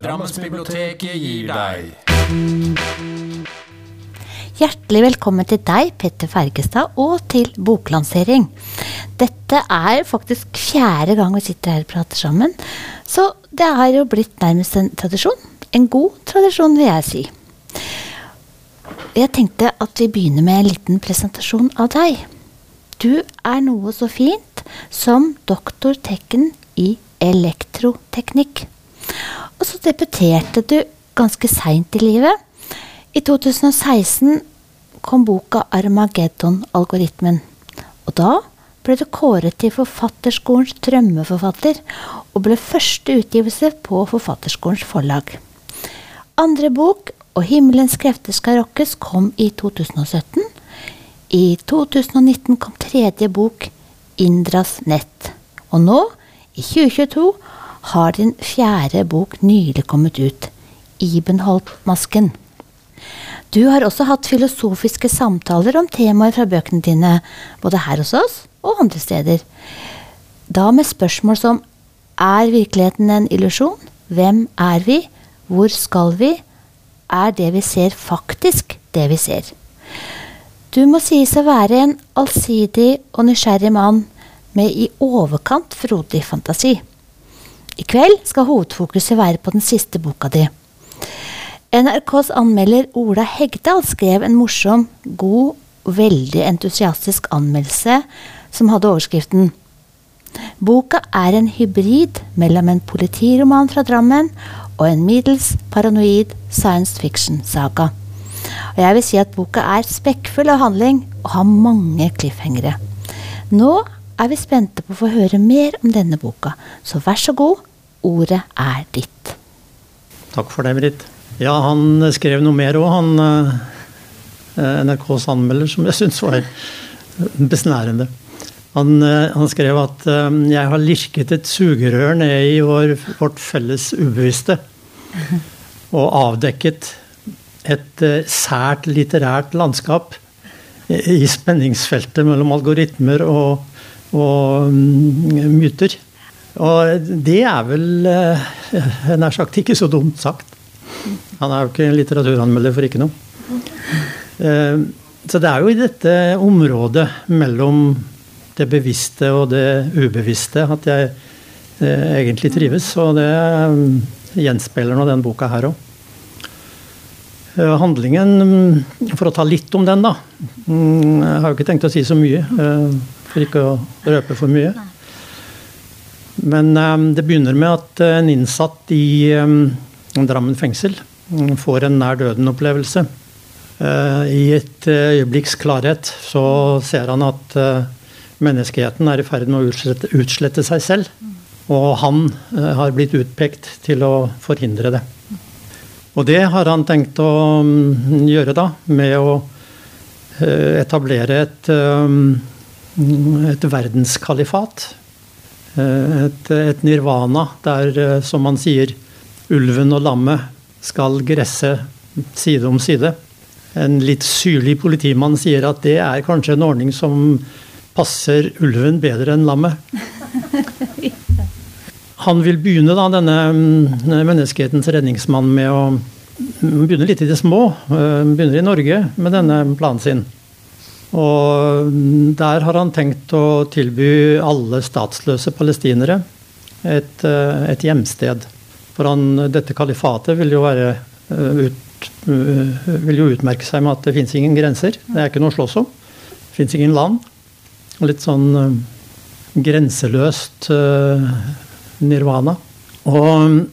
Drammensbiblioteket gir deg Hjertelig velkommen til deg, Petter Fergestad, og til boklansering. Dette er faktisk fjerde gang vi sitter her og prater sammen, så det har jo blitt nærmest en tradisjon. En god tradisjon, vil jeg si. Jeg tenkte at vi begynner med en liten presentasjon av deg. Du er noe så fint som doktor Tekken i elektroteknikk. Og så debuterte du ganske seint i livet. I 2016 kom boka 'Armageddon-algoritmen'. Og da ble du kåret til Forfatterskolens drømmeforfatter, og ble første utgivelse på Forfatterskolens forlag. Andre bok, 'Og himmelens krefter skal rokkes', kom i 2017. I 2019 kom tredje bok, 'Indras nett'. Og nå, i 2022, har din fjerde bok nylig kommet ut, 'Ibenholt-masken'. Du har også hatt filosofiske samtaler om temaer fra bøkene dine, både her hos oss og andre steder. Da med spørsmål som er virkeligheten en illusjon? Hvem er vi? Hvor skal vi? Er det vi ser, faktisk det vi ser? Du må sies å være en allsidig og nysgjerrig mann med i overkant frodig fantasi. I kveld skal hovedfokuset være på den siste boka di. NRKs anmelder Ola Hegdal skrev en morsom, god veldig entusiastisk anmeldelse som hadde overskriften Boka er en hybrid mellom en politiroman fra Drammen og en middels paranoid science fiction-saga. Og jeg vil si at boka er spekkfull av handling og har mange cliffhengere. Nå er vi spente på å få høre mer om denne boka, så vær så god, ordet er ditt. Takk for det, Britt. Ja, han skrev noe mer òg, han eh, NRKs anmelder, som jeg syns var besnærende. Han, eh, han, skrev at eh, 'jeg har lirket et sugerør ned i vår, vårt felles ubevisste' og avdekket et sært litterært landskap i spenningsfeltet mellom algoritmer og, og um, myter. Og det er vel nær sagt ikke så dumt sagt. Han er jo ikke litteraturanmelder for ikke noe. Eh, så det er jo i dette området mellom det bevisste og det ubevisste at jeg eh, egentlig trives. Og det eh, gjenspeiler nå den boka her òg. Handlingen, for å ta litt om den, da. Mm, jeg har jo ikke tenkt å si så mye, for ikke å røpe for mye. Men det begynner med at en innsatt i Drammen fengsel får en nær døden-opplevelse. Eh, I et eh, øyeblikks klarhet så ser han at eh, menneskeheten er i ferd med å utslette, seg selv. Og han har blitt utpekt til å forhindre det. Og det har han tenkt å mm, gjøre da, med å etablere et, et verdenskalifat. Et, et nirvana der, som man sier, ulven og lammet skal gresse side om side. En litt syrlig politimann sier at det er kanskje en ordning som passer ulven bedre enn lammet. Han vil begynne, da, denne mm, menneskehetens redningsmann, med å begynne litt i det små. Eh, begynner i Norge med denne planen sin. Og der har han tenkt å tilby alle statsløse palestinere et, eh, et hjemsted. For han, dette kalifatet vil jo, være, eh, ut, eh, vil jo utmerke seg med at det fins ingen grenser. Det er ikke noe å slåss om. Det fins ingen land. Litt sånn grenseløst nirvana. Og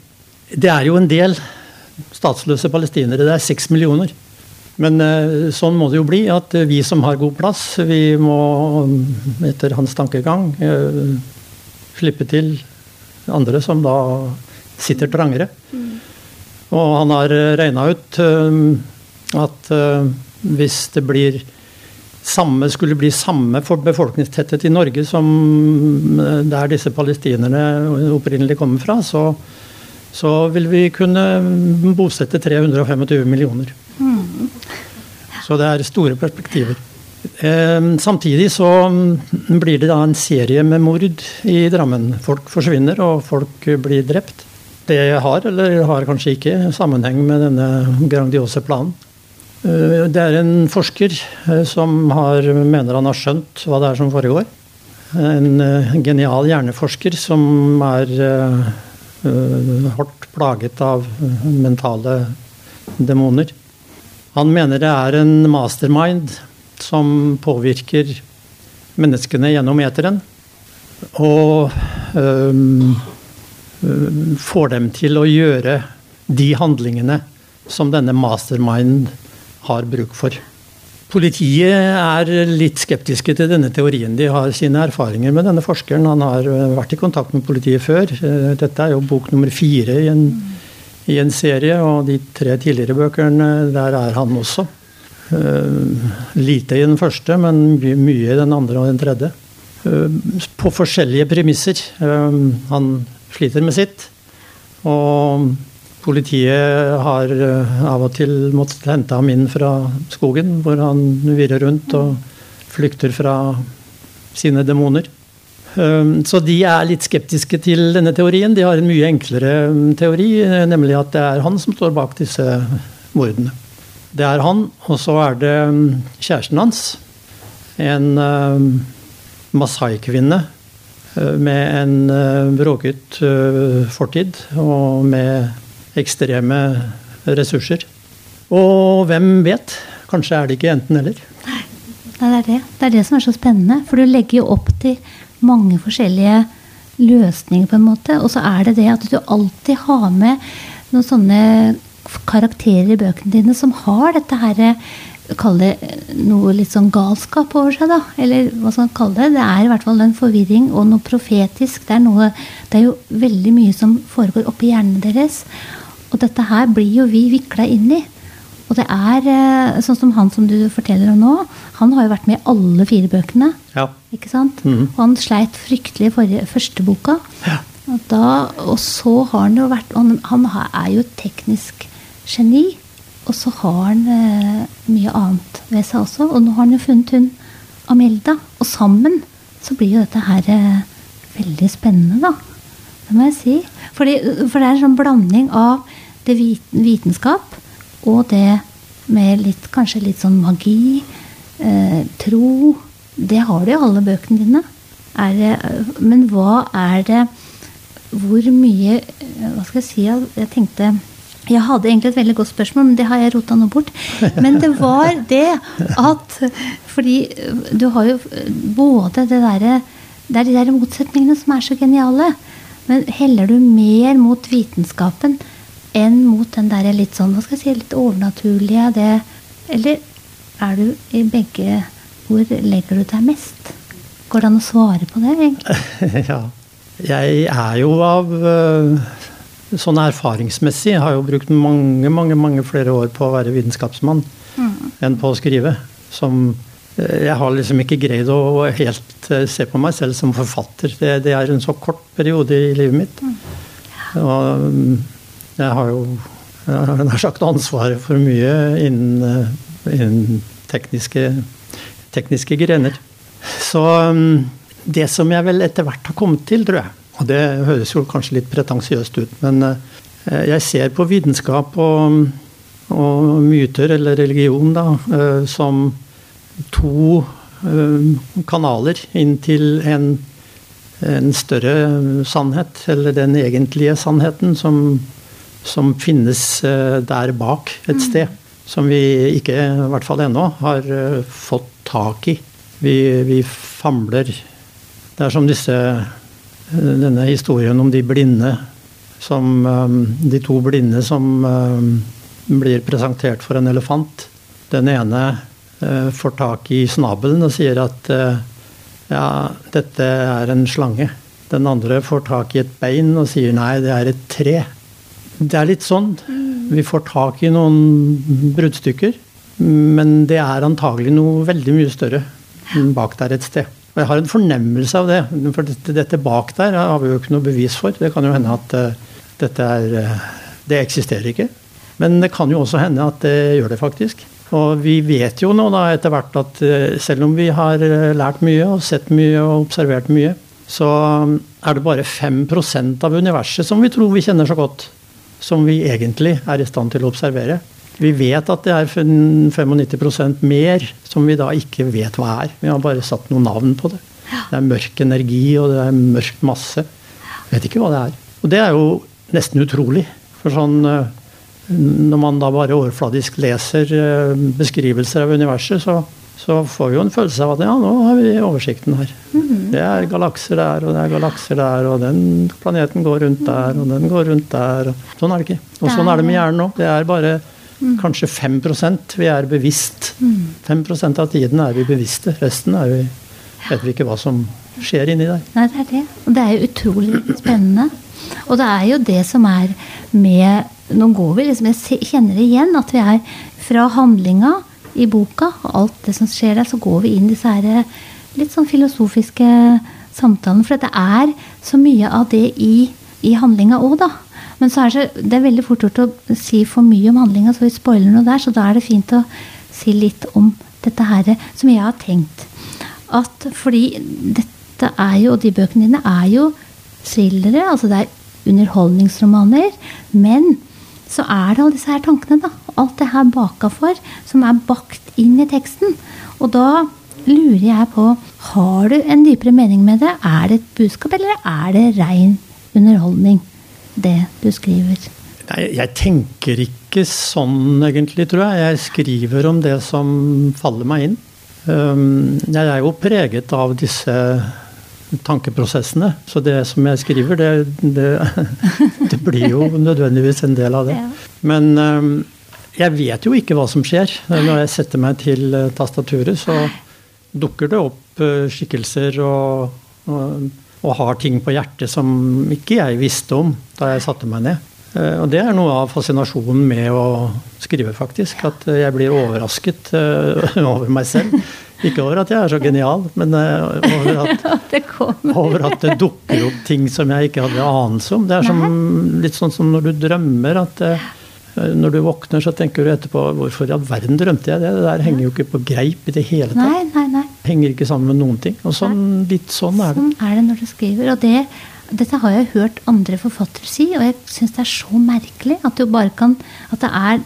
det er jo en del statsløse palestinere. Det er seks millioner. Men uh, sånn må det jo bli, at vi som har god plass, vi må etter hans tankegang slippe til andre som da sitter trangere. Mm. Og han har eh, regna ut at hvis det blir samme, skulle bli samme for befolkningstetthet i Norge som der disse palestinerne opprinnelig kommer fra, så, så vil vi kunne bosette 325 millioner. Mm. Så det er store perspektiver. Eh, samtidig så blir det da en serie med mord i Drammen. Folk forsvinner, og folk blir drept. Det har, eller har kanskje ikke, sammenheng med denne grandiose planen. Det er en forsker som har, mener han har skjønt hva det er som foregår. En genial hjerneforsker som er hardt plaget av mentale demoner. Han mener det er en mastermind som påvirker menneskene gjennom eteren. Og øh, får dem til å gjøre de handlingene som denne mastermind har bruk for. Politiet er litt skeptiske til denne teorien. De har sine erfaringer med denne forskeren. Han har vært i kontakt med politiet før. Dette er jo bok nummer fire i en i en serie, og de tre tidligere bøkene, der er han også. Uh, lite i den første, men mye i den andre og den tredje. Uh, på forskjellige premisser. Uh, han sliter med sitt. Og politiet har av og til måttet hente ham inn fra skogen, hvor han virrer rundt og flykter fra sine demoner. Ehm, så de er litt skeptiske til denne teorien. De har en mye enklere ehm, teori, eh, nemlig at det er han som står bak disse mordene. Det er han, og så er det ehm, kjæresten hans. En Masai-kvinne eh, med en eh, bråket fortid og med ekstreme ressurser. Og hvem vet? Kanskje er det ikke enten-eller. Nei, det er det. Det er det som er så spennende. For du legger jo opp til mange forskjellige løsninger, på en måte. Og så er det det at du alltid har med noen sånne karakterer i bøkene dine som har dette her Kall det noe litt sånn galskap over seg, da. Eller hva skal man kalle det. Det er i hvert fall en forvirring og noe profetisk. Det er, noe, det er jo veldig mye som foregår oppi hjernen deres. Og dette her blir jo vi vikla inn i. Og det er eh, sånn som han som du forteller om nå. Han har jo vært med i alle fire bøkene. Ja. Ikke sant? Mm. Og han sleit fryktelig i første boka. Ja. Og, da, og, så har han jo vært Han, han er jo et teknisk geni. Og så har han eh, mye annet ved seg også. Og nå har han jo funnet hun Amelda. Og sammen så blir jo dette her eh, veldig spennende, da. Det må jeg si. Fordi, for det er en sånn blanding av det vitenskap og det med litt, kanskje litt sånn magi, eh, tro Det har du i alle bøkene dine. Det, men hva er det Hvor mye eh, Hva skal jeg si? Jeg tenkte jeg hadde egentlig et veldig godt spørsmål, men det har jeg rota nå bort. Men det var det at Fordi du har jo både det derre Det er de der motsetningene som er så geniale. Men heller du mer mot vitenskapen enn mot den der litt sånn, hva skal jeg si, litt overnaturlige det, Eller er du i begge Hvor legger du deg mest? Går det an å svare på det, egentlig? ja. Jeg er jo av uh, sånn erfaringsmessig jeg har jo brukt mange, mange, mange flere år på å være vitenskapsmann mm. enn på å skrive. Som uh, Jeg har liksom ikke greid å helt uh, se på meg selv som forfatter. Det, det, er en så kort periode i livet mitt. Mm. Og um, jeg har jo jeg har sagt ansvaret for mye innen, innen tekniske, tekniske, grener. Så um, det som jeg vel etter hvert har kommet til, tror jeg, og det høres jo kanskje litt pretensiøst ut, men uh, jeg ser på vitenskap og, og myter, eller religion, da, uh, som to kanaler inn til en, en større sannhet, eller den egentlige sannheten, som som finnes eh, der bak et sted. Som vi ikke, i hvert fall ennå, har eh, fått tak i. Vi, vi famler. Det er som disse, eh, denne historien om de blinde som De to blinde som blir presentert for en elefant. Den ene får tak i snabelen og sier at ja, dette er en slange. Den andre får tak i et bein og sier nei, det er et tre. Det er litt sånn. Vi får tak i noen bruddstykker. Men det er antagelig noe veldig mye større bak der et sted. Og jeg har en fornemmelse av det. For dette, bak der har vi jo ikke noe bevis for. Det kan jo hende at uh, dette er uh, Det eksisterer ikke. Men det kan jo også hende at det gjør det faktisk. Og vi vet jo nå da etter hvert at uh, selv om vi har lært mye og sett mye og observert mye, så er det bare 5% av universet som vi tror vi kjenner så godt, som vi egentlig er i stand til å observere. Vi vet at det er 95% mer som vi da ikke vet hva er. Vi har bare satt noen navn på det. Det er mørk energi, og det er mørk masse. Vet ikke hva det er. Og det er jo nesten utrolig. For sånn eh, Når man da bare overfladisk leser eh, beskrivelser av universet, så, så får vi jo en følelse av at ja, nå har vi oversikten her. Det er galakser der, og det er galakser der, og den planeten går rundt der, og den går rundt der. Sånn er det ikke. Og sånn er det med hjernen òg. Det er bare kanskje 5% vi er bevisst. 5% av tiden er vi bevisste. Resten er vi, vet vi ikke hva som skjer inni der. Nei, det er det. Og det er jo utrolig spennende. Og det er jo det som er med Nå går vi liksom Jeg kjenner det igjen at vi er fra handlinga i boka og alt det som skjer der, så går vi inn i disse her litt sånn filosofiske samtalene. For det er så mye av det i, i handlinga òg, da. Men så er det, det er veldig fort gjort å si for mye om handlinga, så vi spoiler noe der. Så da er det fint å si litt om dette her som jeg har tenkt. At fordi dette er jo, og de bøkene dine er jo thrillere, altså det er underholdningsromaner. Men så er det alle disse her tankene, da. Alt det her baka for, som er bakt inn i teksten. Og da lurer jeg på Har du en dypere mening med det? Er det et budskap, eller er det rein underholdning, det du skriver? Nei, jeg tenker ikke sånn, egentlig, tror jeg. Jeg skriver om det som faller meg inn. Um, jeg er jo preget av disse tankeprosessene. Så det som jeg skriver, det, det, det blir jo nødvendigvis en del av det. Men um, jeg vet jo ikke hva som skjer. Når jeg setter meg til uh, tastaturet, så dukker det opp uh, skikkelser og, og, og, har ting på hjertet som ikke jeg visste om da jeg satte meg ned. Uh, og det er noe av fascinasjonen med å skrive, faktisk. At jeg blir overrasket over meg selv. Ikke over at jeg er så genial, men over at, over at, det dukker opp ting som jeg ikke hadde anelse om. Det er som, litt sånn som når du drømmer. at når du våkner, så tenker du etterpå hvorfor i all verden drømte jeg det? Det der henger jo ikke på greip i det hele tatt. Nei, nei, nei. Henger ikke sammen med noen ting. Og sånn, litt sånn er det. Sånn er det når du skriver. Og det, dette har jeg hørt andre forfattere si, og jeg syns det er så merkelig at du bare kan At det er,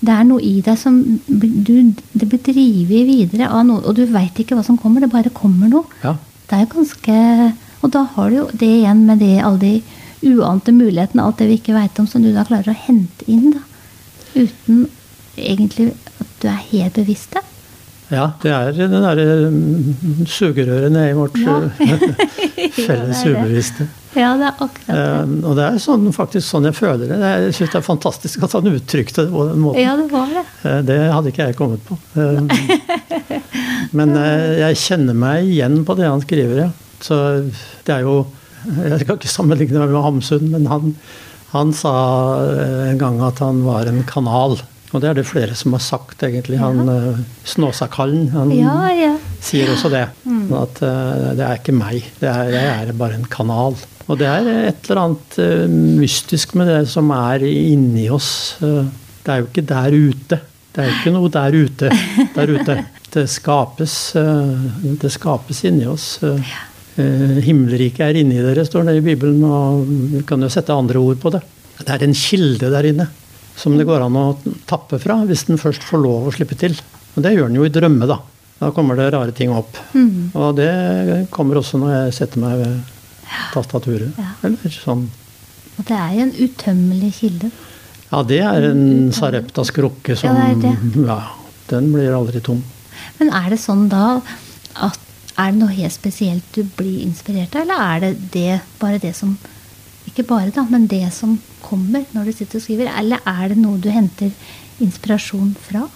det er noe i deg som du, Det blir drevet videre av noe, og du veit ikke hva som kommer. Det bare kommer noe. Ja. Det er jo ganske Og da har du jo det igjen med det alle de uante mulighetene, alt det vi ikke veit om, som du da klarer å hente inn. da, Uten egentlig at du er helt bevisst det. Ja, det er det derre mm, sugerøret nede i vårt ja. felles ja, ubevisste. Ja, det er akkurat det. Eh, og det er sånn, faktisk sånn jeg føler det. Jeg syns det er fantastisk at han uttrykte det på den måten. Ja, Det var det. Eh, det hadde ikke jeg kommet på. Eh, men eh, jeg kjenner meg igjen på det han skriver, ja. Så det er jo jeg skal ikke sammenligne meg med Hamsun, men han, han, sa eh, en gang at han var en kanal. Og det er det flere som har sagt, egentlig. Han ja. Eh, Snåsakallen han ja, ja. sier også det. Mm. At uh, det er ikke meg. Er, jeg er bare en kanal. Og det er et eller annet uh, mystisk med det som er inni oss. Uh, det er jo ikke der ute. Det er jo ikke noe der ute. Der ute. Det skapes, det skapes inni oss. Himmelriket er inni dere, står det i Bibelen. Og vi kan jo sette andre ord på det. Det er en kilde der inne som det går an å tappe fra hvis den først får lov å slippe til. Og det gjør den jo i drømme, da. Da kommer det rare ting opp. Mm. Og det kommer også når jeg setter meg ved tastaturet. Ja. Eller sånn. Og det er jo en utømmelig kilde. Ja, det er en Sareptas krukke som ja, det det. ja, den blir aldri tom. Men er det sånn da at er det noe helt spesielt du blir inspirert av, eller er det, det bare det som Ikke bare, da, men det som kommer når du sitter og skriver? Eller er det noe du henter inspirasjon fra?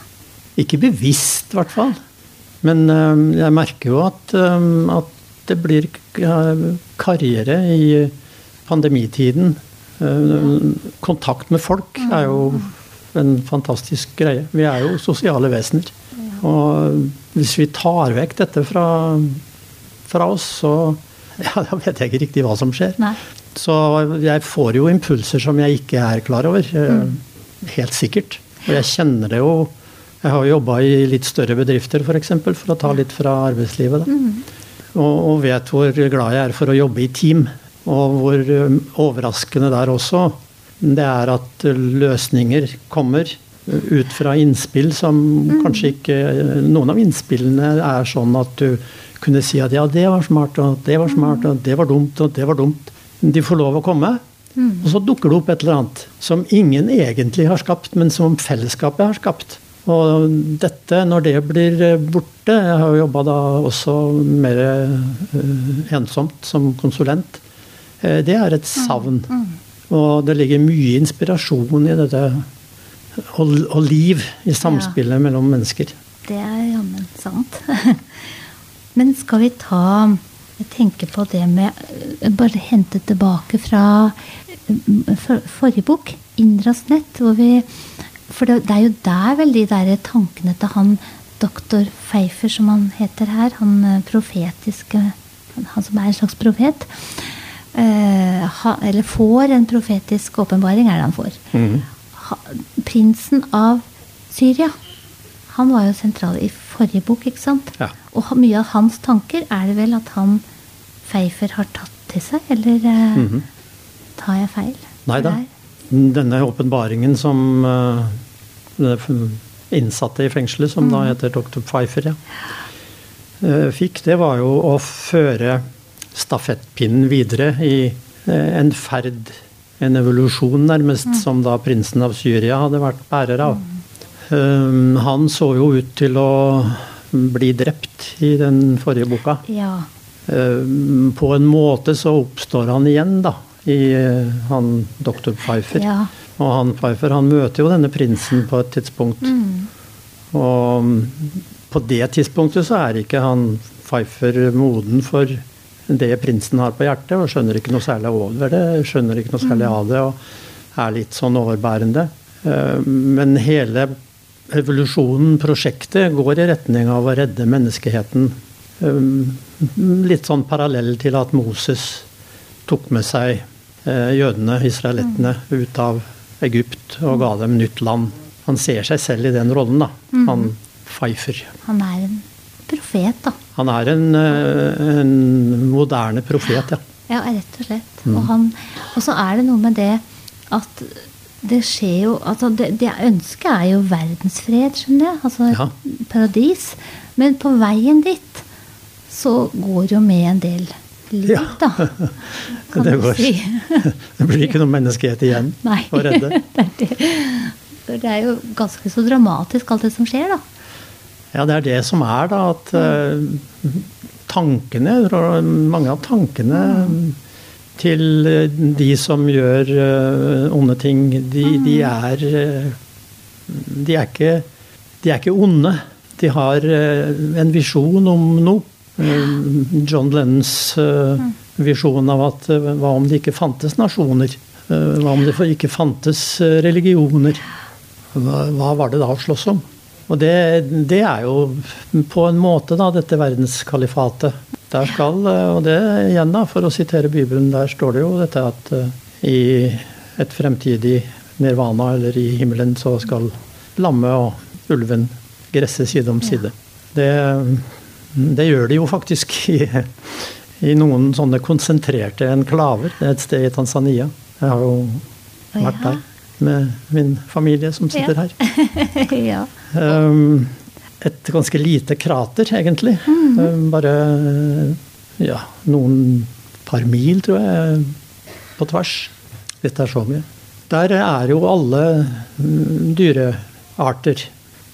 Ikke bevisst, i hvert fall. Men jeg merker jo at, at det blir karriere i pandemitiden. Kontakt med folk er jo en fantastisk greie. Vi er jo sosiale vesener. Og hvis vi tar vekk dette fra, fra oss, så ja, da vet jeg ikke riktig hva som skjer. Nei. Så jeg får jo impulser som jeg ikke er klar over. Eh, mm. Helt sikkert. Og jeg kjenner det jo Jeg har jobba i litt større bedrifter f.eks. For, eksempel, for å ta litt fra arbeidslivet. Mm. Og, og, vet hvor glad jeg er for å jobbe i team. Og hvor eh, overraskende der også, det er at løsninger kommer ut fra innspill som kanskje ikke Noen av innspillene er sånn at du kunne si at ja, det var smart, og det var smart, og det var dumt, og det var dumt. De får lov å komme. Og så dukker det opp et eller annet som ingen egentlig har skapt, men som fellesskapet har skapt. Og dette, når det blir borte Jeg har jo jobba da også mer uh, ensomt som konsulent. Uh, det er et savn. Og det ligger mye inspirasjon i dette. Og, og liv i samspillet ja. mellom mennesker. Det er jammen sant. Men skal vi ta Jeg tenker på det med Bare hente tilbake fra for, forrige bok, 'Indras nett', hvor vi For det, det, er jo der vel de der tankene til han doktor Pfeiffer, som han heter her, han profetiske Han som er en slags profet. Uh, ha, eller får en profetisk åpenbaring, er det han får. Mm. Ha, prinsen av Syria. Han var jo sentral i forrige bok, ikke sant? Ja. Og mye av hans tanker er det vel at han Pfeiffer har tatt til seg, eller uh, mm -hmm. tar jeg feil? Nei da. Denne åpenbaringen som uh, innsatte i fengselet, som mm. da heter dr. Pfeiffer, ja, fikk, det var jo å føre stafettpinnen videre i en ferd, en evolusjon nærmest, mm. som da prinsen av Syria hadde vært bærer av. Um, han så jo ut til å bli drept i den forrige boka. Ja. Um, på en måte så oppstår han igjen, da, i uh, han doktor Pfeiffer. Ja. Og han Pfeiffer han møter jo denne prinsen på et tidspunkt. Mm. Og um, på det tidspunktet så er ikke han Pfeiffer moden for det prinsen har på hjertet, og skjønner ikke noe særlig over det, skjønner ikke noe særlig av det, og er litt sånn overbærende. Eh, men hele evolusjonen, prosjektet, går i retning av å redde menneskeheten. Eh, litt sånn parallell til at Moses tok med seg eh, jødene, israelittene, ut av Egypt og ga dem nytt land. Han ser seg selv i den rollen, da. Han Pfeiffer. Han er en profet, da. Han er en, eh, en moderne profet, ja. Ja, rett og slett. Mm. Og, han, og, så er det noe med det at det skjer jo altså det, det ønsket er jo verdensfred, skjønner jeg. Altså ja. paradis. Men på veien dit så går jo med en del liv, ja. da. Kan det, går. Si. det blir ikke noe menneskehet igjen Nei. å redde. det, er det. det er jo ganske så dramatisk, alt det som skjer, da. Ja, det er det som er, da. At uh, tankene Mange av tankene til de som gjør uh, onde ting, de, de er uh, De er ikke De er ikke onde. De har en visjon om noe. John Lennons visjon av at hva om det ikke fantes nasjoner? Hva om det ikke fantes religioner? Hva var det da å slåss om? Og det, det, er jo på en måte da, dette verdenskalifatet. Der skal, og det igjen da, for å sitere Bibelen, der står det jo dette at uh, i et fremtidig nirvana eller i himmelen så skal lammet og ulven gresse side om side. Det, det gjør de jo faktisk i, i, noen sånne konsentrerte enklaver. Er et sted i Tanzania. Jeg har jo vært der med min familie som sitter her. ja. Um, et ganske lite krater, egentlig. Mm. Bare ja, noen par mil, tror jeg, på tvers. Dette er så mye. Der er jo alle mm, dyrearter.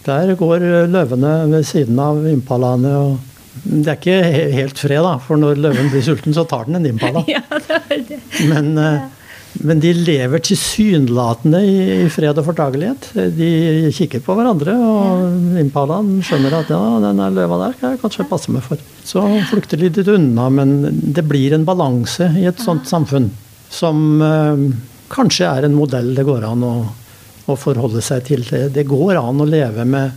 Der går løvene ved siden av impalaene. og det er ikke helt fred, da, for når løven blir sulten, så tar den en impala. Ja, det det. Men uh, men de lever tilsynelatende i fred og fortagelighet. De kikker på hverandre, og impalaen skjønner at ja, den løva der kan jeg kanskje passe meg for. Så flukter de litt unna, men det blir en balanse i et sånt samfunn som eh, kanskje er en modell det går an å, å forholde seg til. Det går an å leve med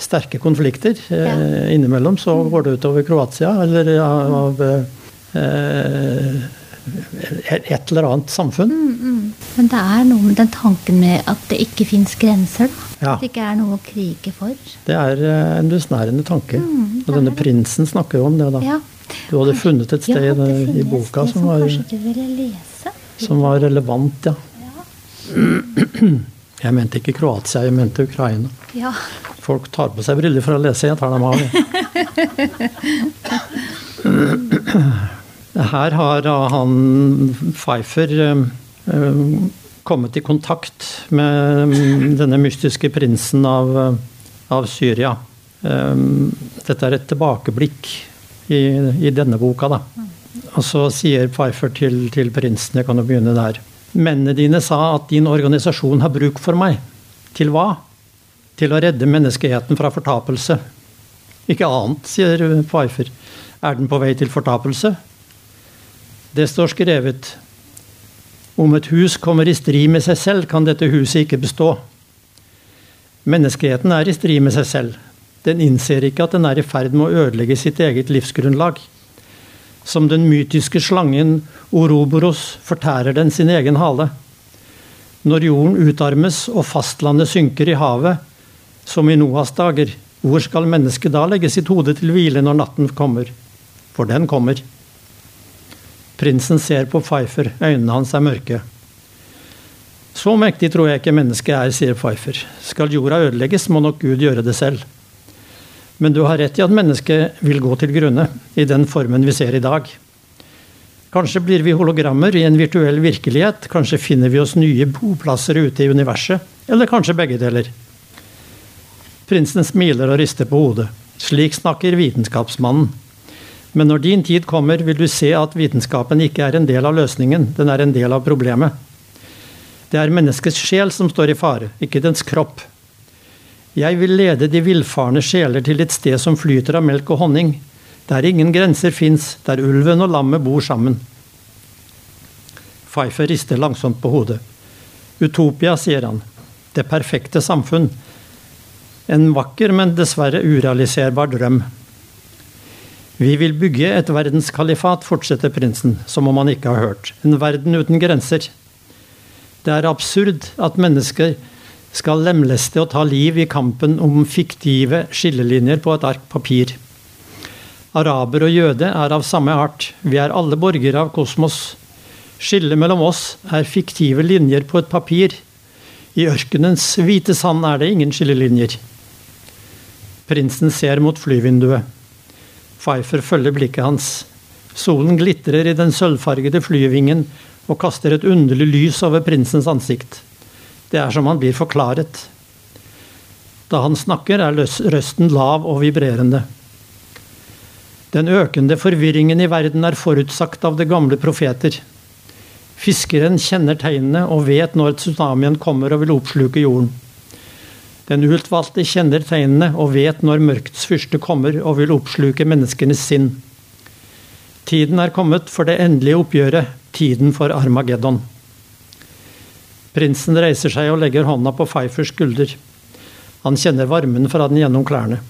sterke konflikter. Eh, innimellom så går det utover Kroatia, eller av eh, et eller annet samfunn. Mm, mm. Men det er noe med den tanken med at det ikke fins grenser. da. Ja. At det ikke er noe å krige for. Det er eh, en besnærende tanke. Mm, og denne prinsen snakker jo om det, da. Ja, Du hadde funnet et sted ja, i boka som, som var, lese? som var relevant, ja. Ja. Jeg mente ikke Kroatia, jeg mente Ukraina. ja. Folk tar på seg briller for å lese, jeg tar dem av. Her har han Pfeiffer eh, eh, kommet i kontakt med mm, denne mystiske prinsen av, eh, av Syria. Dette er et tilbakeblikk i, i denne boka, da. Og så sier Pfeiffer til, til prinsen, jeg kan jo begynne der. Mennene dine sa at din organisasjon har bruk for meg. Til hva? Til å redde menneskeheten fra fortapelse. Ikke annet, sier Pfeiffer. Er den på vei til fortapelse? Det står skrevet. Om et hus kommer i strid med seg selv, kan dette huset ikke bestå. Menneskeheten er i strid med seg selv. Den innser ikke at den er i ferd med å ødelegge sitt eget livsgrunnlag. Som den mytiske slangen Oroboros fortærer den sin egen hale. Når jorden utarmes og fastlandet synker i havet, som i Noas dager, hvor skal mennesket da legge sitt hode til hvile når natten kommer? For den kommer. Prinsen ser på Pfeiffer, øynene hans er mørke. Så mektig tror jeg ikke mennesket er, sier Pfeiffer. Skal jorda ødelegges, må nok Gud gjøre det selv. Men du har rett i at mennesket vil gå til grunne, i den formen vi ser i dag. Kanskje blir vi hologrammer i en virtuell virkelighet, kanskje finner vi oss nye boplasser ute i universet, eller kanskje begge deler. Prinsen smiler og rister på hodet. Slik snakker vitenskapsmannen. Men når din tid kommer, vil du se at vitenskapen ikke er en del av løsningen, den er en del av problemet. Det er menneskets sjel som står i fare, ikke dens kropp. Jeg vil lede de villfarne sjeler til et sted som flyter av melk og honning, der ingen grenser fins, der ulven og lammet bor sammen. Pfeiffer rister langsomt på hodet. Utopia, sier han. Det perfekte samfunn. En vakker, men dessverre urealiserbar drøm. Vi vil bygge et verdenskalifat, fortsetter prinsen, som om han ikke har hørt. En verden uten grenser. Det er absurd at mennesker skal lemleste og ta liv i kampen om fiktive skillelinjer på et ark papir. Araber og jøde er av samme art. Vi er alle borgere av kosmos. Skillet mellom oss er fiktive linjer på et papir. I ørkenens hvite sand er det ingen skillelinjer. Prinsen ser mot flyvinduet. Pfeiffer følger blikket hans. Solen glitrer i den sølvfargede flyvingen og kaster et underlig lys over prinsens ansikt. Det er som han blir forklaret. Da han snakker, er røsten lav og vibrerende. Den økende forvirringen i verden er forutsagt av de gamle profeter. Fiskeren kjenner tegnene og vet når tsunamien kommer og vil oppsluke jorden. Den utvalgte kjenner tegnene og vet når mørkets fyrste kommer og vil oppsluke menneskenes sinn. Tiden er kommet for det endelige oppgjøret, tiden for Armageddon. Prinsen reiser seg og legger hånda på Pfeifers skulder. Han kjenner varmen fra den gjennom klærne.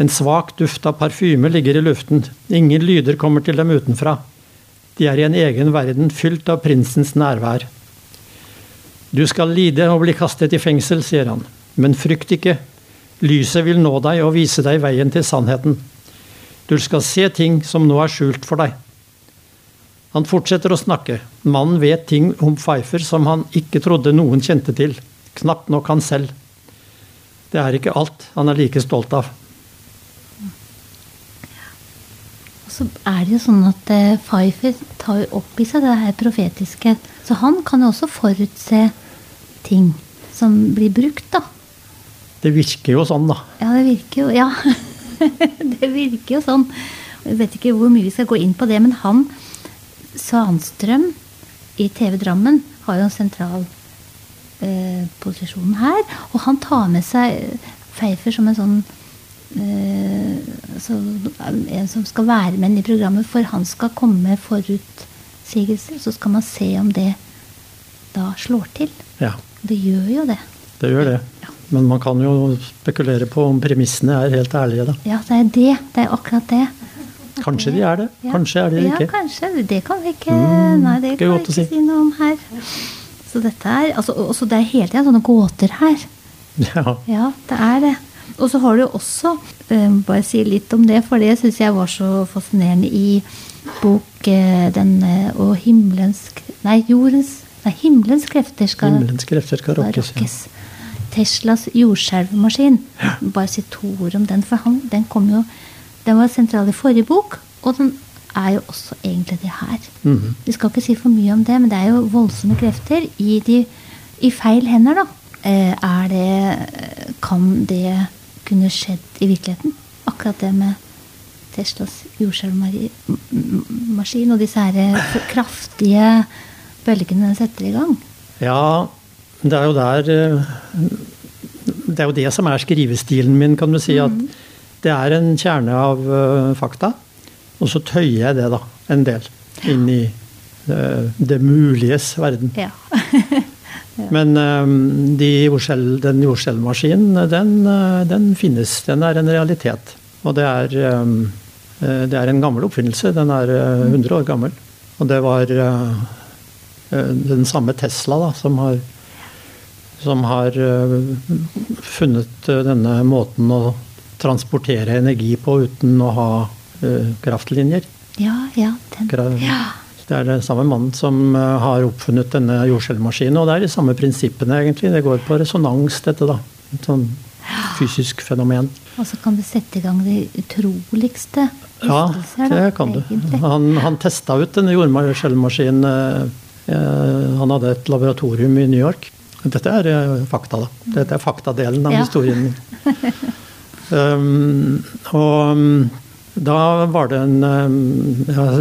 En svak duft av parfyme ligger i luften. Ingen lyder kommer til dem utenfra. De er i en egen verden fylt av prinsens nærvær. Du skal lide og bli kastet i fengsel, sier han. Men frykt ikke. Lyset vil nå deg og vise deg veien til sannheten. Du skal se ting som nå er skjult for deg. Han fortsetter å snakke. Mannen vet ting om Pfeiffer som han ikke trodde noen kjente til. Knapt nok han selv. Det er ikke alt han er like stolt av. Og så er det jo sånn at eh, Pfeiffer tar jo opp i seg det her profetiske. Så han kan jo også forutse ting som blir brukt, da. Det virker jo sånn, da. Ja, det virker jo Ja. det virker jo sånn. Jeg vet ikke hvor mye vi skal gå inn på det, men han Svanstrøm i TV Drammen har jo en sentral eh, posisjon her. Og han tar med seg Pfeiffer som en sånn så, En som skal være med i programmet, for han skal komme med forutsigelser. Så skal man se om det da slår til. Ja, Det gjør jo det. det gjør det. Ja. Men man kan jo spekulere på om premissene er helt ærlige, da. Ja, det er det. Det er akkurat det. Kanskje de er det, Ja. kanskje er de Ja, ikke. kanskje. Det kan vi ikke Mm, Nei, det kan vi ikke si. si noe om her. Så dette er altså, også Det er hele tida sånne gåter her. Ja. Ja, det er det. Og så har du også eh, Bare si litt om det, for det syns jeg var så fascinerende i bok eh, den, eh, Og himmelens Nei, jordens Nei, himmelens krefter skal Himmelens krefter skal rokkes. Ja. Teslas jordskjelvmaskin. Ja. Bare si to ord om den, for han, den kom jo Den var sentral i forrige bok, og den er jo også egentlig det her. Mm -hmm. Vi skal ikke si for mye om det, men det er jo voldsomme krefter i, de, i feil hender, da. Er det Kan det kunne skjedd i virkeligheten? Akkurat det med Teslas jordskjelvmaskin og disse her kraftige bølgene den setter i gang? Ja, det er jo der eh, Det er jo det som er skrivestilen min, kan du si. At mm. det er en kjerne av uh, fakta. Og så tøyer jeg det da en del inn i det, det muliges verden. Ja. Men um, de jordskjell, den jordskjelvmaskinen, den, uh, den, finnes. Den er en realitet. Og det er, um, det er en gammel oppfinnelse. Den er 100 år gammel. Og det var den samme Tesla da, som har, som har funnet denne måten å transportere energi på uten å ha kraftlinjer. Ja, ja, den. ja. Det er den samme mannen som uh, har oppfunnet denne jordskjelvmaskinen. Og det er de samme prinsippene, egentlig. Det går på resonans, dette, da. Et sånn fysisk fenomen. Og så kan du sette i gang de utroligste Ja, det kan du. Han, han testa ut denne jordskjelvmaskinen. Uh, han hadde et laboratorium i New York. Dette er fakta, da. Dette er faktadelen av ja. historien min. Um, og um, da var det en um, har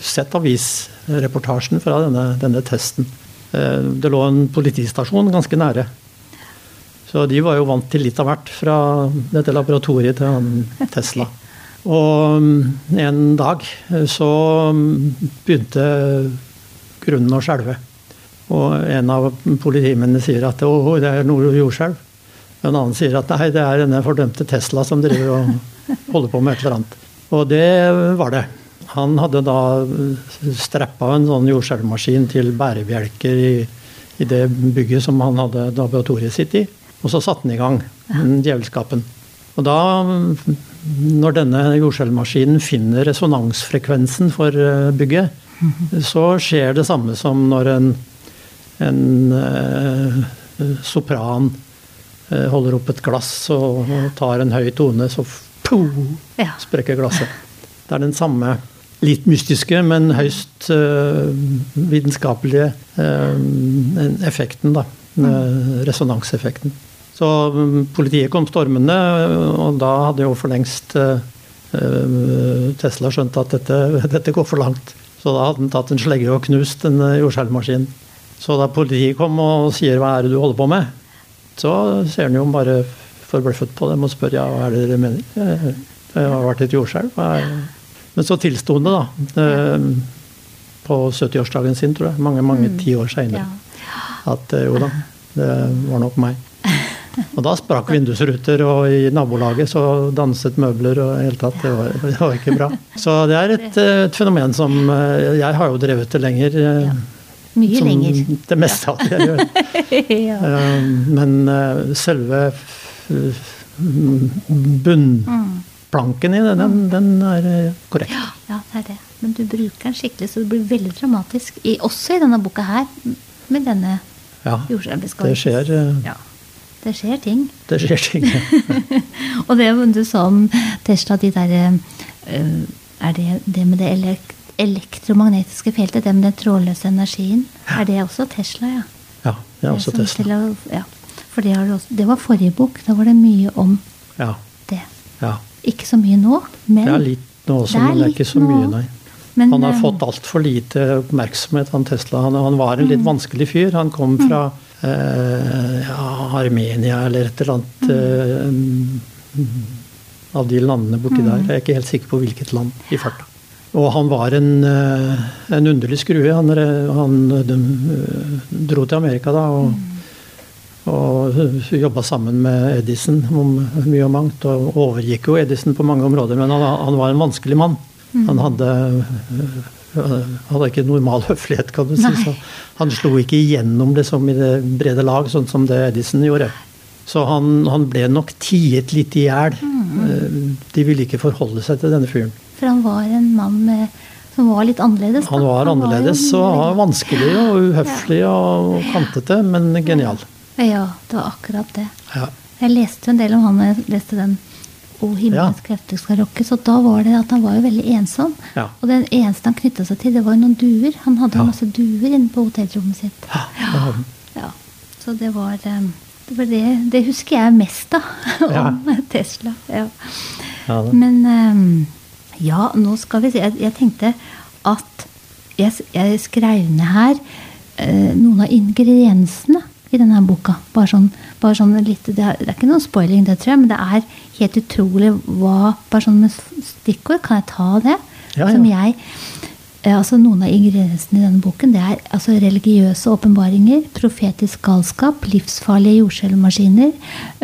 sett avisreportasjen fra denne, denne testen. Uh, det lå en politistasjon ganske nære. Så de var jo vant til litt av hvert fra dette laboratoriet til Tesla. Og um, en dag så begynte grunnen å skjelve. Og en av politimennene sier at det er noe jordskjelv. En annen sier at nei, det er denne fordømte Tesla som driver og holder på med et eller annet. Og det var det. Han hadde da strappa en sånn jordskjelvmaskin til bærebjelker i, i, det bygget som han hadde laboratoriet sitt i. Og så satte han i gang den djevelskapen. Og da, når denne jordskjelvmaskinen finner resonansfrekvensen for eh, bygget, så skjer det samme som når en, en eh, sopran Eh, holder opp et glass og, tar en høy tone, så poh, sprekker glasset. Det er den samme litt mystiske, men høyst uh, vitenskapelige uh, effekten, da. Uh, Resonanseffekten. Så um, politiet kom stormende, og da hadde jo for lengst uh, Tesla skjønt at dette, dette, går for langt. Så da hadde han tatt en slegge og knust en jordskjelvmaskin. Så da politiet kom og sier 'hva er det du holder på med', så ser han jo bare forbløffet på dem og spør ja, hva er det dere mener. Det har vært et jordskjelv. Men så tilsto han det, da. Eh, på 70-årsdagen sin, tror jeg. Mange mange mm. tiår seinere. At eh, jo da, det var nok meg. Og da sprakk vindusruter, og i nabolaget så danset møbler og i hele tatt. Det var, det var, ikke bra. Så det er et, et, fenomen som eh, Jeg har jo drevet det lenger. Mye som lenger. Det meste av det jeg gjør. ja. Eh, men eh, selve eh, bunnplanken i det, den, den er korrekt. Ja, ja, det er det. Men du bruker den skikkelig, så det blir veldig dramatisk. I, også i denne boka her, med denne ja, det skjer ja. Det skjer ting. Det skjer ting, ja. og det du sa om Tesla, de der Er det det med det elekt elektromagnetiske feltet, det med den trådløse energien, er det også Tesla, ja? Ja, det er også det Tesla. Å, ja. For det, det, var forrige bok. Da var det mye om ja. det. Ja. Ikke så mye nå, men Det er litt nå også, det men det er ikke så mye, nei. Men, han har eh, fått altfor lite oppmerksomhet, han Tesla. Han, han var en litt mm. vanskelig fyr. Han kom mm. fra eh, ja, Armenia eller et eller annet eh, av de landene borti mm. der. Jeg er ikke helt sikker på hvilket land i farta. Og han var en, eh, en underlig skrue. Han, han eh, dro til Amerika da og, mm. Og jobba sammen med Edison om mye og mangt. Og overgikk jo Edison på mange områder, men han, han var en vanskelig mann. Mm. Han hadde, eh, hadde ikke normal høflighet, kan du si. Så han slo ikke igjennom liksom, i det brede lag, sånn som det Edison gjorde. Så han, han ble nok tiet litt i hjel. Mm. De ville ikke forholde seg til denne fyren. For han var en mann med, som var litt annerledes. da. Han var annerledes og vanskelig og uhøflig og kantete, men genial. Ja, det var akkurat det. Ja. Jeg leste jo en del om han da jeg leste den O himmelens krefter skal rokkes, og da var det at han var jo veldig ensom. Ja. Og den eneste han knytta seg til, det var jo noen duer. Han hadde Ja. masse duer inne på hotellrommet sitt. Ja. Ja, så det var eh, det, var det, det husker jeg mest, da. Ja. Om Tesla. Ja. Ja. Men um, ja, nå skal vi se. Jeg, jeg tenkte at jeg, jeg skrev ned her uh, noen av ingrediensene i denne boka. Bare sånn, bare sånn litt, det, er, det er ikke noen spoiling, det tror jeg, men det er helt utrolig hva Bare sånn med stikkord, kan jeg ta det? Ja, ja. Som jeg eh, altså Noen av ingrediensene i denne boken det er altså religiøse åpenbaringer, profetisk galskap, livsfarlige jordskjelvmaskiner,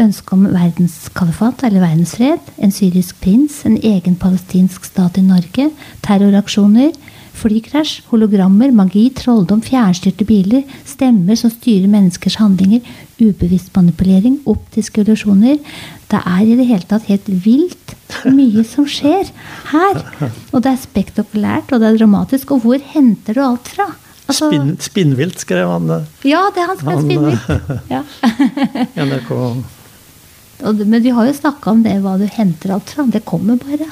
ønske om verdenskalifat eller verdensfred, en syrisk prins, en egen palestinsk stat i Norge, terroraksjoner, flykrasj, hologrammer, magi, trolldom, fjernstyrte biler, stemmer som styrer menneskers handlinger, ubevisst manipulering, optiske illusjoner. Det er i det hele tatt helt vilt mye som skjer her. Og det er spektakulært, og det er dramatisk. Og hvor henter du alt fra? Altså- Spinn, spinnvilt, skrev han eh, Ja, det han er Han, spinnvilt. Ja. NRK. Men vi har jo snakka om det, hva du henter alt fra. Det kommer bare.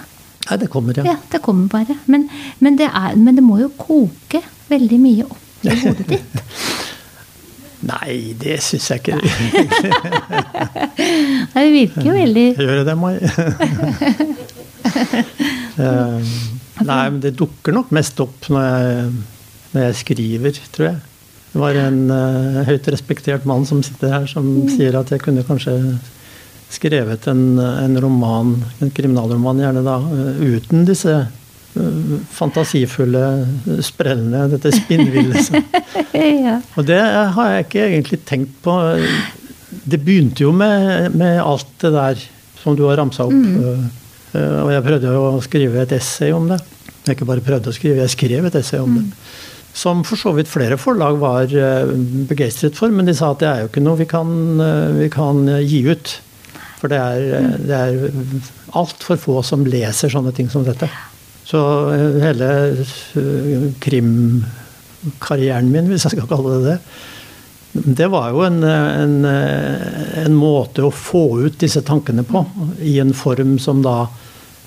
Nei, det kommer, ja. Ja, det kommer bare. Men, men, det, er, men det må jo koke veldig mye opp i hodet ditt. Nei, det syns jeg ikke. Det virker jo veldig Gjør det, Mai? Eh, Nei, men det dukker nok mest opp når jeg, når jeg skriver, tror jeg. Det var en uh, høyt respektert mann som sitter her, som sier at jeg kunne kanskje skrevet en, en roman, en kriminalroman gjerne da, eh, uten disse eh, fantasifulle sprellene, dette spinnville. ja. og det har jeg ikke egentlig tenkt på. Det begynte jo med, med alt det der som du har ramsa opp. Eh, Og jeg prøvde jo å skrive et essay om det. Jeg ikke bare prøvde å skrive, jeg skrev et essay om det. Som for så vidt flere forlag var eh, begeistret for, men de sa at det er jo ikke noe vi kan, eh, vi kan eh, gi ut. For det er, det er altfor få som leser sånne ting som dette. Så eh, hele eh, krimkarrieren min, hvis jeg skal kalle det det, det var jo en, en, en måte å få ut disse tankene på, i en form som da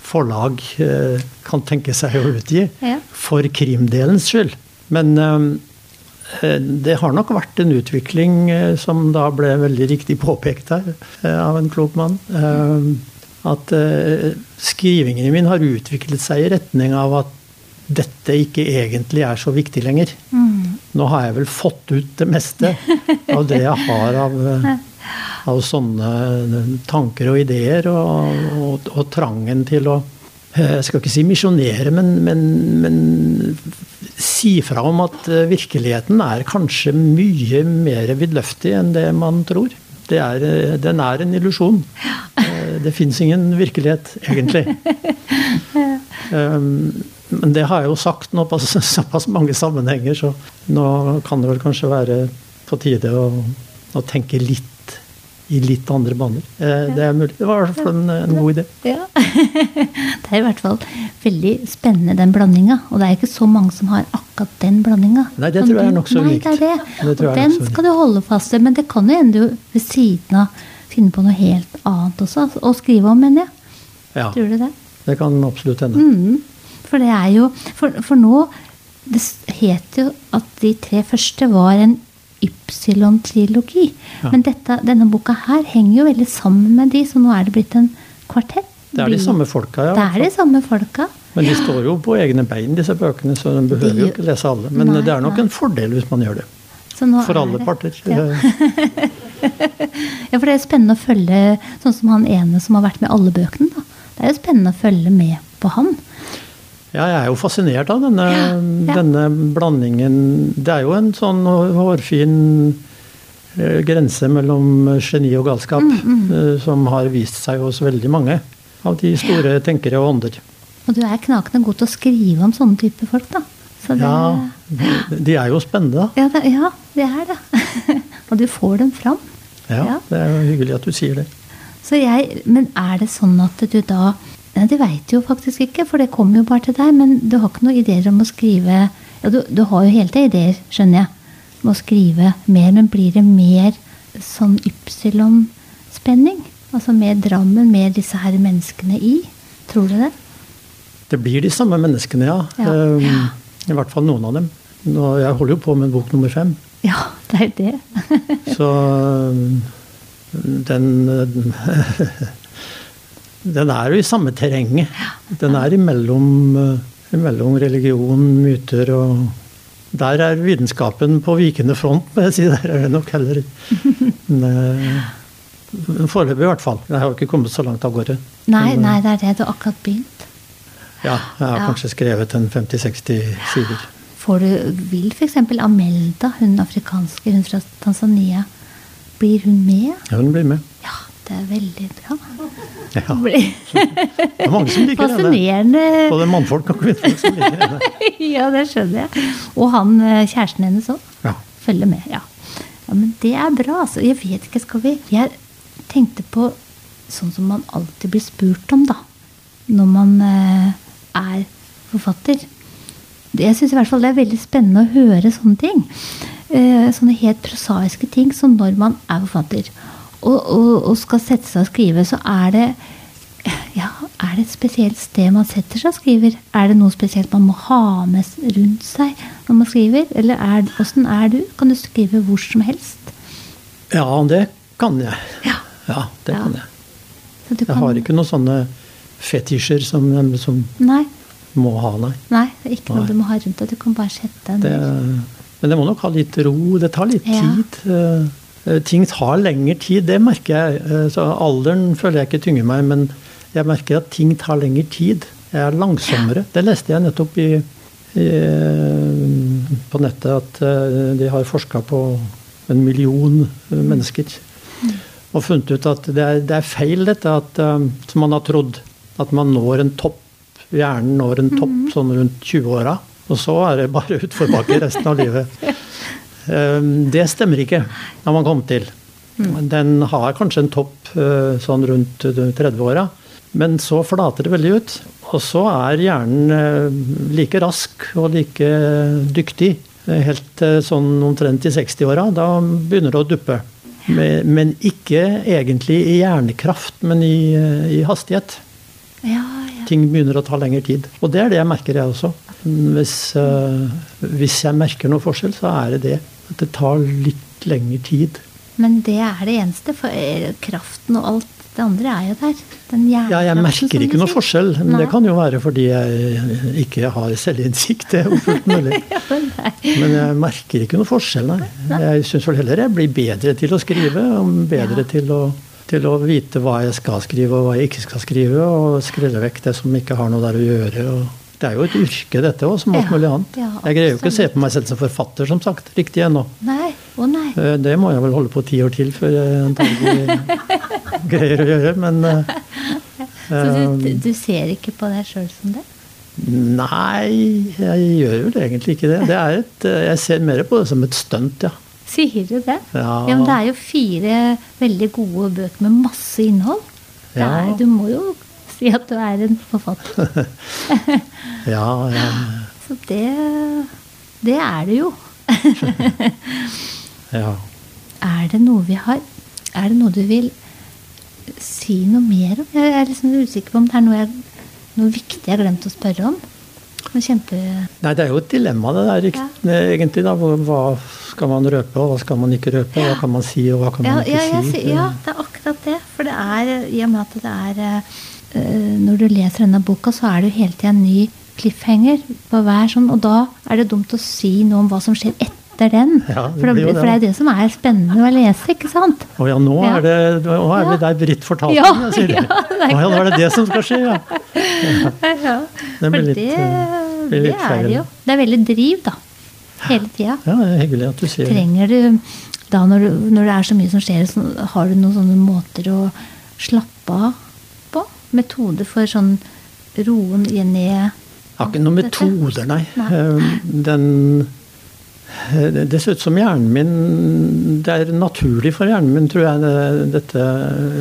forlag eh, kan tenke seg å utgi, for krimdelens skyld. Men det har nok vært en utvikling eh, som da ble veldig riktig påpekt her eh, av en klok mann. eh, At skrivingene mine har utviklet seg i retning av at dette ikke egentlig er så viktig lenger. Nå har jeg vel fått ut det meste av det jeg har av, eh, av sånne tanker og ideer, og, og, og trangen til å eh, Jeg skal ikke si misjonere, men, men, men si fra om at eh, virkeligheten er kanskje mye mer vidløftig enn det man tror. Det er, eh, den er en illusjon. Eh, Det fins ingen virkelighet, egentlig. Um, Men det har jeg jo sagt nå på såpass mange sammenhenger, så nå kan det vel kanskje være på tide å, å tenke litt i litt andre baner. Eh, Det er mulig. Det var i hvert fall en, en god idé. Ja. det er i hvert fall veldig spennende, den blandinga. Og det er ikke så mange som har akkurat den blandinga. Nei, det tror jeg er nokså Nei, det er det. Det og den skal du holde fast ved. Men det kan jo hende du ved siden av finner på noe helt annet også å skrive om, mener jeg. Ja, Tror du det? det kan absolutt hende. Mm. For det er jo For, for nå Det het jo at de tre første var en Ypsilon-trilogi. Ja. Men dette, denne boka her henger jo veldig sammen med de, så nå er det blitt en kvartett. Det er de samme folka, ja. Det er de samme folka. Men de står jo på egne bein, disse bøkene, så de behøver De- jo ikke lese alle. Men Nei, det er nok nei. en fordel hvis man gjør det. Så nå For alle det- parter. Ja. Ja, for det er spennende å følge sånn som han ene som har vært med i alle bøkene. da. Det er jo spennende å følge med på han. Ja, jeg er jo fascinert av denne, ja. denne blandingen. Det er jo en sånn hårfin eh, grense mellom geni og galskap Mm, mm. som har vist seg hos veldig mange av de store tenkere og ånder. Og du er knakende god til å skrive om sånne typer folk, da. Så det, Ja, de er jo spennende, da. ja, det, ja, det er det. og du får dem fram. Ja, Ja. det er jo hyggelig at du sier det. Så jeg, men er det sånn at du da Nei, det veit du jo faktisk ikke, for det kommer jo bare til deg. Men du har ikke noen ideer om å skrive Ja, du, du har jo hele tiden ideer, skjønner jeg, om å skrive mer. Men blir det mer sånn ypsilon-spenning? Altså mer Drammen, mer disse her menneskene i? Tror du det? Det blir de samme menneskene, ja. Ja. Um, I hvert fall noen av dem. Nå, jeg holder jo på med bok nummer fem. Ja, det er det. Så um, den uh, Den er jo i samme terrenget. Den er imellom, uh, imellom religion, myter og Der er vitenskapen på vikende front, må jeg si. Der er det nok heller uh, Foreløpig, i hvert fall. Jeg har jo ikke kommet så langt av gårde. Nei, Men, uh, nei, det er det. Du har akkurat begynt. Ja, jeg har Ja. kanskje skrevet en 50-60 sider. Får du, vil f.eks. Amelda, hun afrikanske, hun fra Tanzania, blir hun med? Ja, hun blir med. Ja, det er veldig bra. Ja, det er mange som liker henne. Fascinerende. Både mannfolk og kvinnfolk som liker henne. ja, det skjønner jeg. Og han eh, kjæresten hennes òg. Ja. Følger med. Ja. ja, men det er bra, altså. Jeg vet ikke, skal vi Jeg tenkte på sånn som man alltid blir spurt om, da. Når man eh, er forfatter. Jeg syns i hvert fall det er veldig spennende å høre sånne ting. Eh, sånne helt prosaiske ting som når man er forfatter. Og, og, og skal sette seg og skrive, så er det ja, Er det et spesielt sted man setter seg og skriver? Er det noe spesielt man må ha med rundt seg når man skriver? Eller er, åssen er du? Kan du skrive hvor som helst? ja, det kan jeg. Ja. Ja, det Ja. kan jeg. Jeg har ikke noen sånne fetisjer som, som Nei, må ha, nei. nei, det er ikke noe du må ha rundt deg. Du kan bare sette deg Det, ned. men det må nok ha litt ro. Det tar litt Ja. tid. Eh, Ting tar lengre tid, det merker jeg. Eh, Så alderen føler jeg ikke tynger meg, men jeg merker at ting tar lengre tid. Jeg er langsommere. Det leste jeg nettopp i, i, på nettet, at eh, de har forska på en million eh, mennesker. Og funnet ut at det er, det er feil, dette at, som man har trodd. At man når en topp. Hjernen når en topp sånn rundt 20-åra. Og så er det bare utforbakke resten av livet. Eh, Det stemmer ikke, har man kommet til. Den har kanskje en topp eh, sånn rundt 30-åra, men så flater det veldig ut. Og så er hjernen eh, like rask og like dyktig eh, helt sånn omtrent i 60-åra. Da begynner det å duppe. Men ikke egentlig i hjernekraft, men i, eh, i hastighet. Ja. Ting begynner å ta lengre tid. Og det er det jeg merker, jeg også. Hvis, eh, hvis jeg merker noe forskjell, så er det det. At det tar litt lengre tid. Men det er det eneste, for eh, kraften og alt det andre er jo der. Den Ja, jeg merker ikke noe forskjell. Men Nei. det kan jo være fordi jeg ikke har selvinnsikt. Det er jo fullt mulig. Men jeg merker ikke noe forskjell, nei. Jeg syns vel heller jeg blir bedre til å skrive. Og bedre Ja. til, å, til å vite hva jeg skal skrive og hva jeg ikke skal skrive. Og skrelle vekk det som ikke har noe der å gjøre. Og det er jo et yrke, dette òg, som alt Ja, mulig annet. ja, jeg greier jo ikke å se på meg selv som forfatter, som sagt, riktig ennå. Nei. Å nei. Eh, Det må jeg vel holde på ti år til før jeg antagelig greier å gjøre, men eh, Så du, du ser ikke på deg sjøl som det? Nei, jeg gjør vel egentlig ikke det. det er et, eh, jeg ser mer på det som et stunt, ja. Sier du det? Ja. men det er jo fire veldig gode bøker med masse innhold. Det Ja. er, du må jo si at du er en forfatter. Ja, ja. Så det, det er du jo. ja. Er det noe vi har Er det noe du vil si noe mer om? Jeg er liksom usikker på om det er noe, jeg, noe viktig jeg har glemt å spørre om. Kjempe... Nei, det er jo et dilemma det der, ja. egentlig. da, Hva skal man røpe, og hva skal man ikke røpe? Hva kan man si, og hva kan Ja, man ikke ja, si? ja, det er akkurat det. For det er, i og med at det er eh, Når du leser denne boka, så er det jo hele tida en ny cliffhanger på hver sånn, og da er det dumt å si noe om hva som skjer etter den. Ja, det for, det, for det er det som er spennende å lese, ikke sant? Å ja, nå er det, nå er det der Britt fortalte Ja, sier du. Å ja, nå er det det som skal skje, ja. Ja, Det litt, det, eh, det er det jo. Det er veldig driv, da. Hele tida. Ja, det er hyggelig at du sier det. Trenger du da når, du, når det er så mye som skjer, så har du noen sånne måter å slappe av på? Metode for sånn roen ned Jeg har ikke noen metoder, nei. Nei. Eh, Den Eh, det ser ut som hjernen min Det er naturlig for hjernen min, tror jeg, dette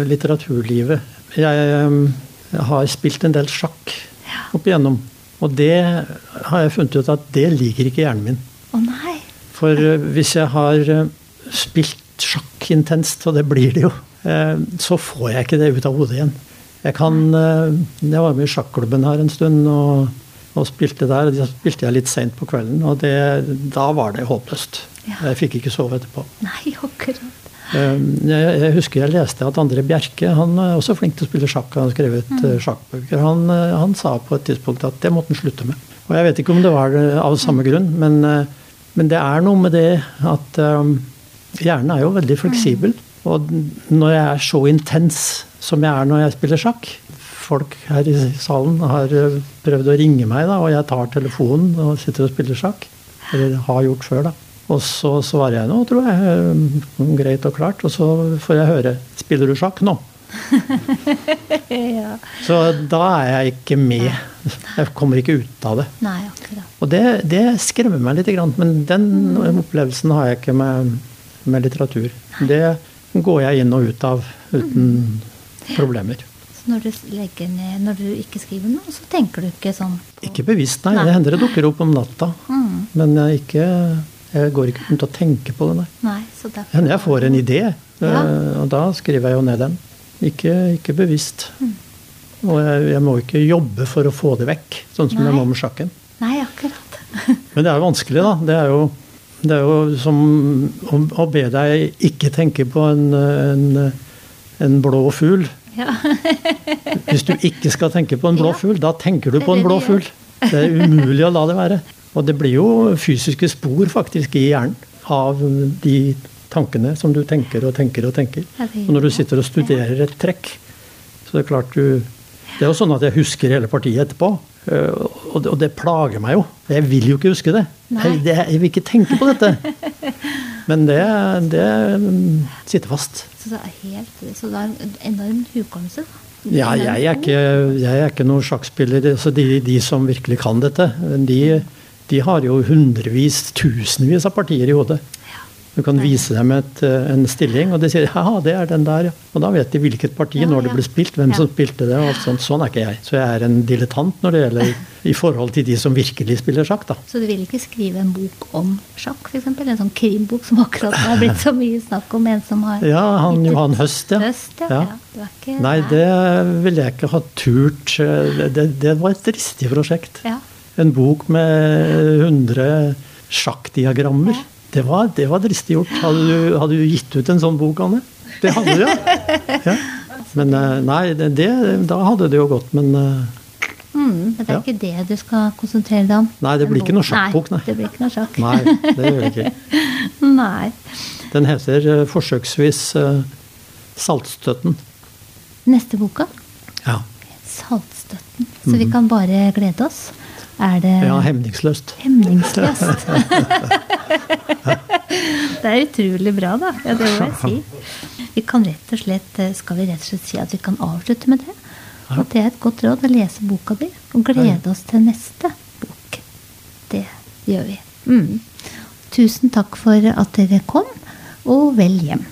litteraturlivet. Jeg, jeg har spilt en del sjakk opp igjennom. Og det har jeg funnet ut at det liker ikke hjernen min. Å nei. For hvis jeg har spilt sjakk intenst, og det blir det jo, så får jeg ikke det ut av hodet igjen. Jeg kan Jeg var med i sjakklubben her en stund. og og spilte der. og Da spilte jeg litt seint på kvelden, og det, da var det håpløst. Ja. Jeg fikk ikke sove etterpå. Nei, akkurat. Ehm, jeg, husker jeg leste at André Bjerke, han er også flink til å spille sjakk, han har skrevet mm. Eh, sjakkbøker, han, eh, han, sa på et tidspunkt at det måtte han slutte med. Og Jeg vet ikke om det var av samme grunn, men, eh, men det er noe med det at um, hjernen er jo veldig fleksibel. Mm. Og når jeg er så intens som jeg er når jeg spiller sjakk, folk her i salen har eh, prøvd å ringe meg, da, og jeg tar telefonen og sitter og spiller sjakk. Eller har gjort før, da. Og så svarer jeg nå, tror jeg. Eh, greit og klart. Og så får jeg høre Spiller du sjakk nå? ja. Så da er jeg ikke med. Jeg kommer ikke ut av det. Nei. Og det, det skremmer meg litt, men den mm. opplevelsen har jeg ikke med, med litteratur. Det går jeg inn og ut av uten mm. problemer. Så når du ned, når du ikke skriver noe, så tenker du ikke sånn på Ikke bevisst, nei. nei. Det hender det dukker opp om natta. Mm. Men jeg, ikke, jeg, går ikke rundt og tenker på det, nei. nei jeg får en idé, ja. Eh, og da skriver jeg jo ned den. Ikke, ikke bevisst. Mm. Og jeg, jeg, må ikke jobbe for å få det vekk, sånn som nei. jeg må med sjakken. Nei, akkurat. Men det er jo vanskelig, da. Det er jo, det er jo som å, å be deg ikke tenke på en, en, en blå fugl. Ja. Hvis du ikke skal tenke på en blå fugl, da tenker du på en blå fugl. Det er umulig å la det være. Og det blir jo fysiske spor faktisk i hjernen av de tankene som du tenker og tenker og tenker. Og når du sitter og studerer et trekk, så det er klart du Det er jo sånn at jeg husker hele partiet etterpå. Eh, og det, plager meg jo. Jeg vil jo ikke huske det. Jeg, jeg vil ikke tenke på dette. Men det, det sitter fast. Så det er, helt, så det er en enorm hukommelse? Ja, jeg er ikke, jeg er ikke noen sjakkspiller. Altså de, de, som virkelig kan dette, de, de har jo hundrevis, tusenvis av partier i hodet. Du kan vise dem et, eh, en stilling, og de sier ja, det er den der, ja. Og da vet de hvilket parti, når det ble spilt, hvem som spilte det. og sånt. Sånn er ikke jeg. Så jeg er en dilettant når det gjelder i forhold til de som virkelig spiller sjakk. da. Så du vil ikke skrive en bok om sjakk, f.eks.? En sånn krimbok som akkurat har blitt så mye snakk om en som har Ja, han Johan Høst, ja. Høst, ja. ja. Ikke, nei, det ville jeg ikke ha turt. Det, det var et dristig prosjekt. Ja. En bok med 100 sjakkdiagrammer. Ja. Det var, det var dristig gjort. Hadde du, hadde du, gitt ut en sånn bok, Anne? Det hadde du, ja. ja. Men eh, nei, det, da hadde det jo gått, men eh, mm, Men det er ja. ikke det du skal konsentrere deg om? Nei, det blir ikke noe sjakkbok, nei. Det blir ikke noe sjakk. Nei, det gjør det ikke. nei. Den heter uh, forsøksvis uh, Saltstøtten. Neste boka? Ja. Saltstøtten. Så mm. vi mhm. kan bare glede oss? Er det Ja, hemningsløst. Hemningsløst. det er utrolig bra, da. Ja, det må jeg si. Vi kan rett og slett, eh, Skal vi rett og slett si at vi kan avslutte med det? At det er et godt råd å lese boka di og glede oss til neste bok. Det gjør vi. Mm. Tusen takk for at dere kom, og vel hjem.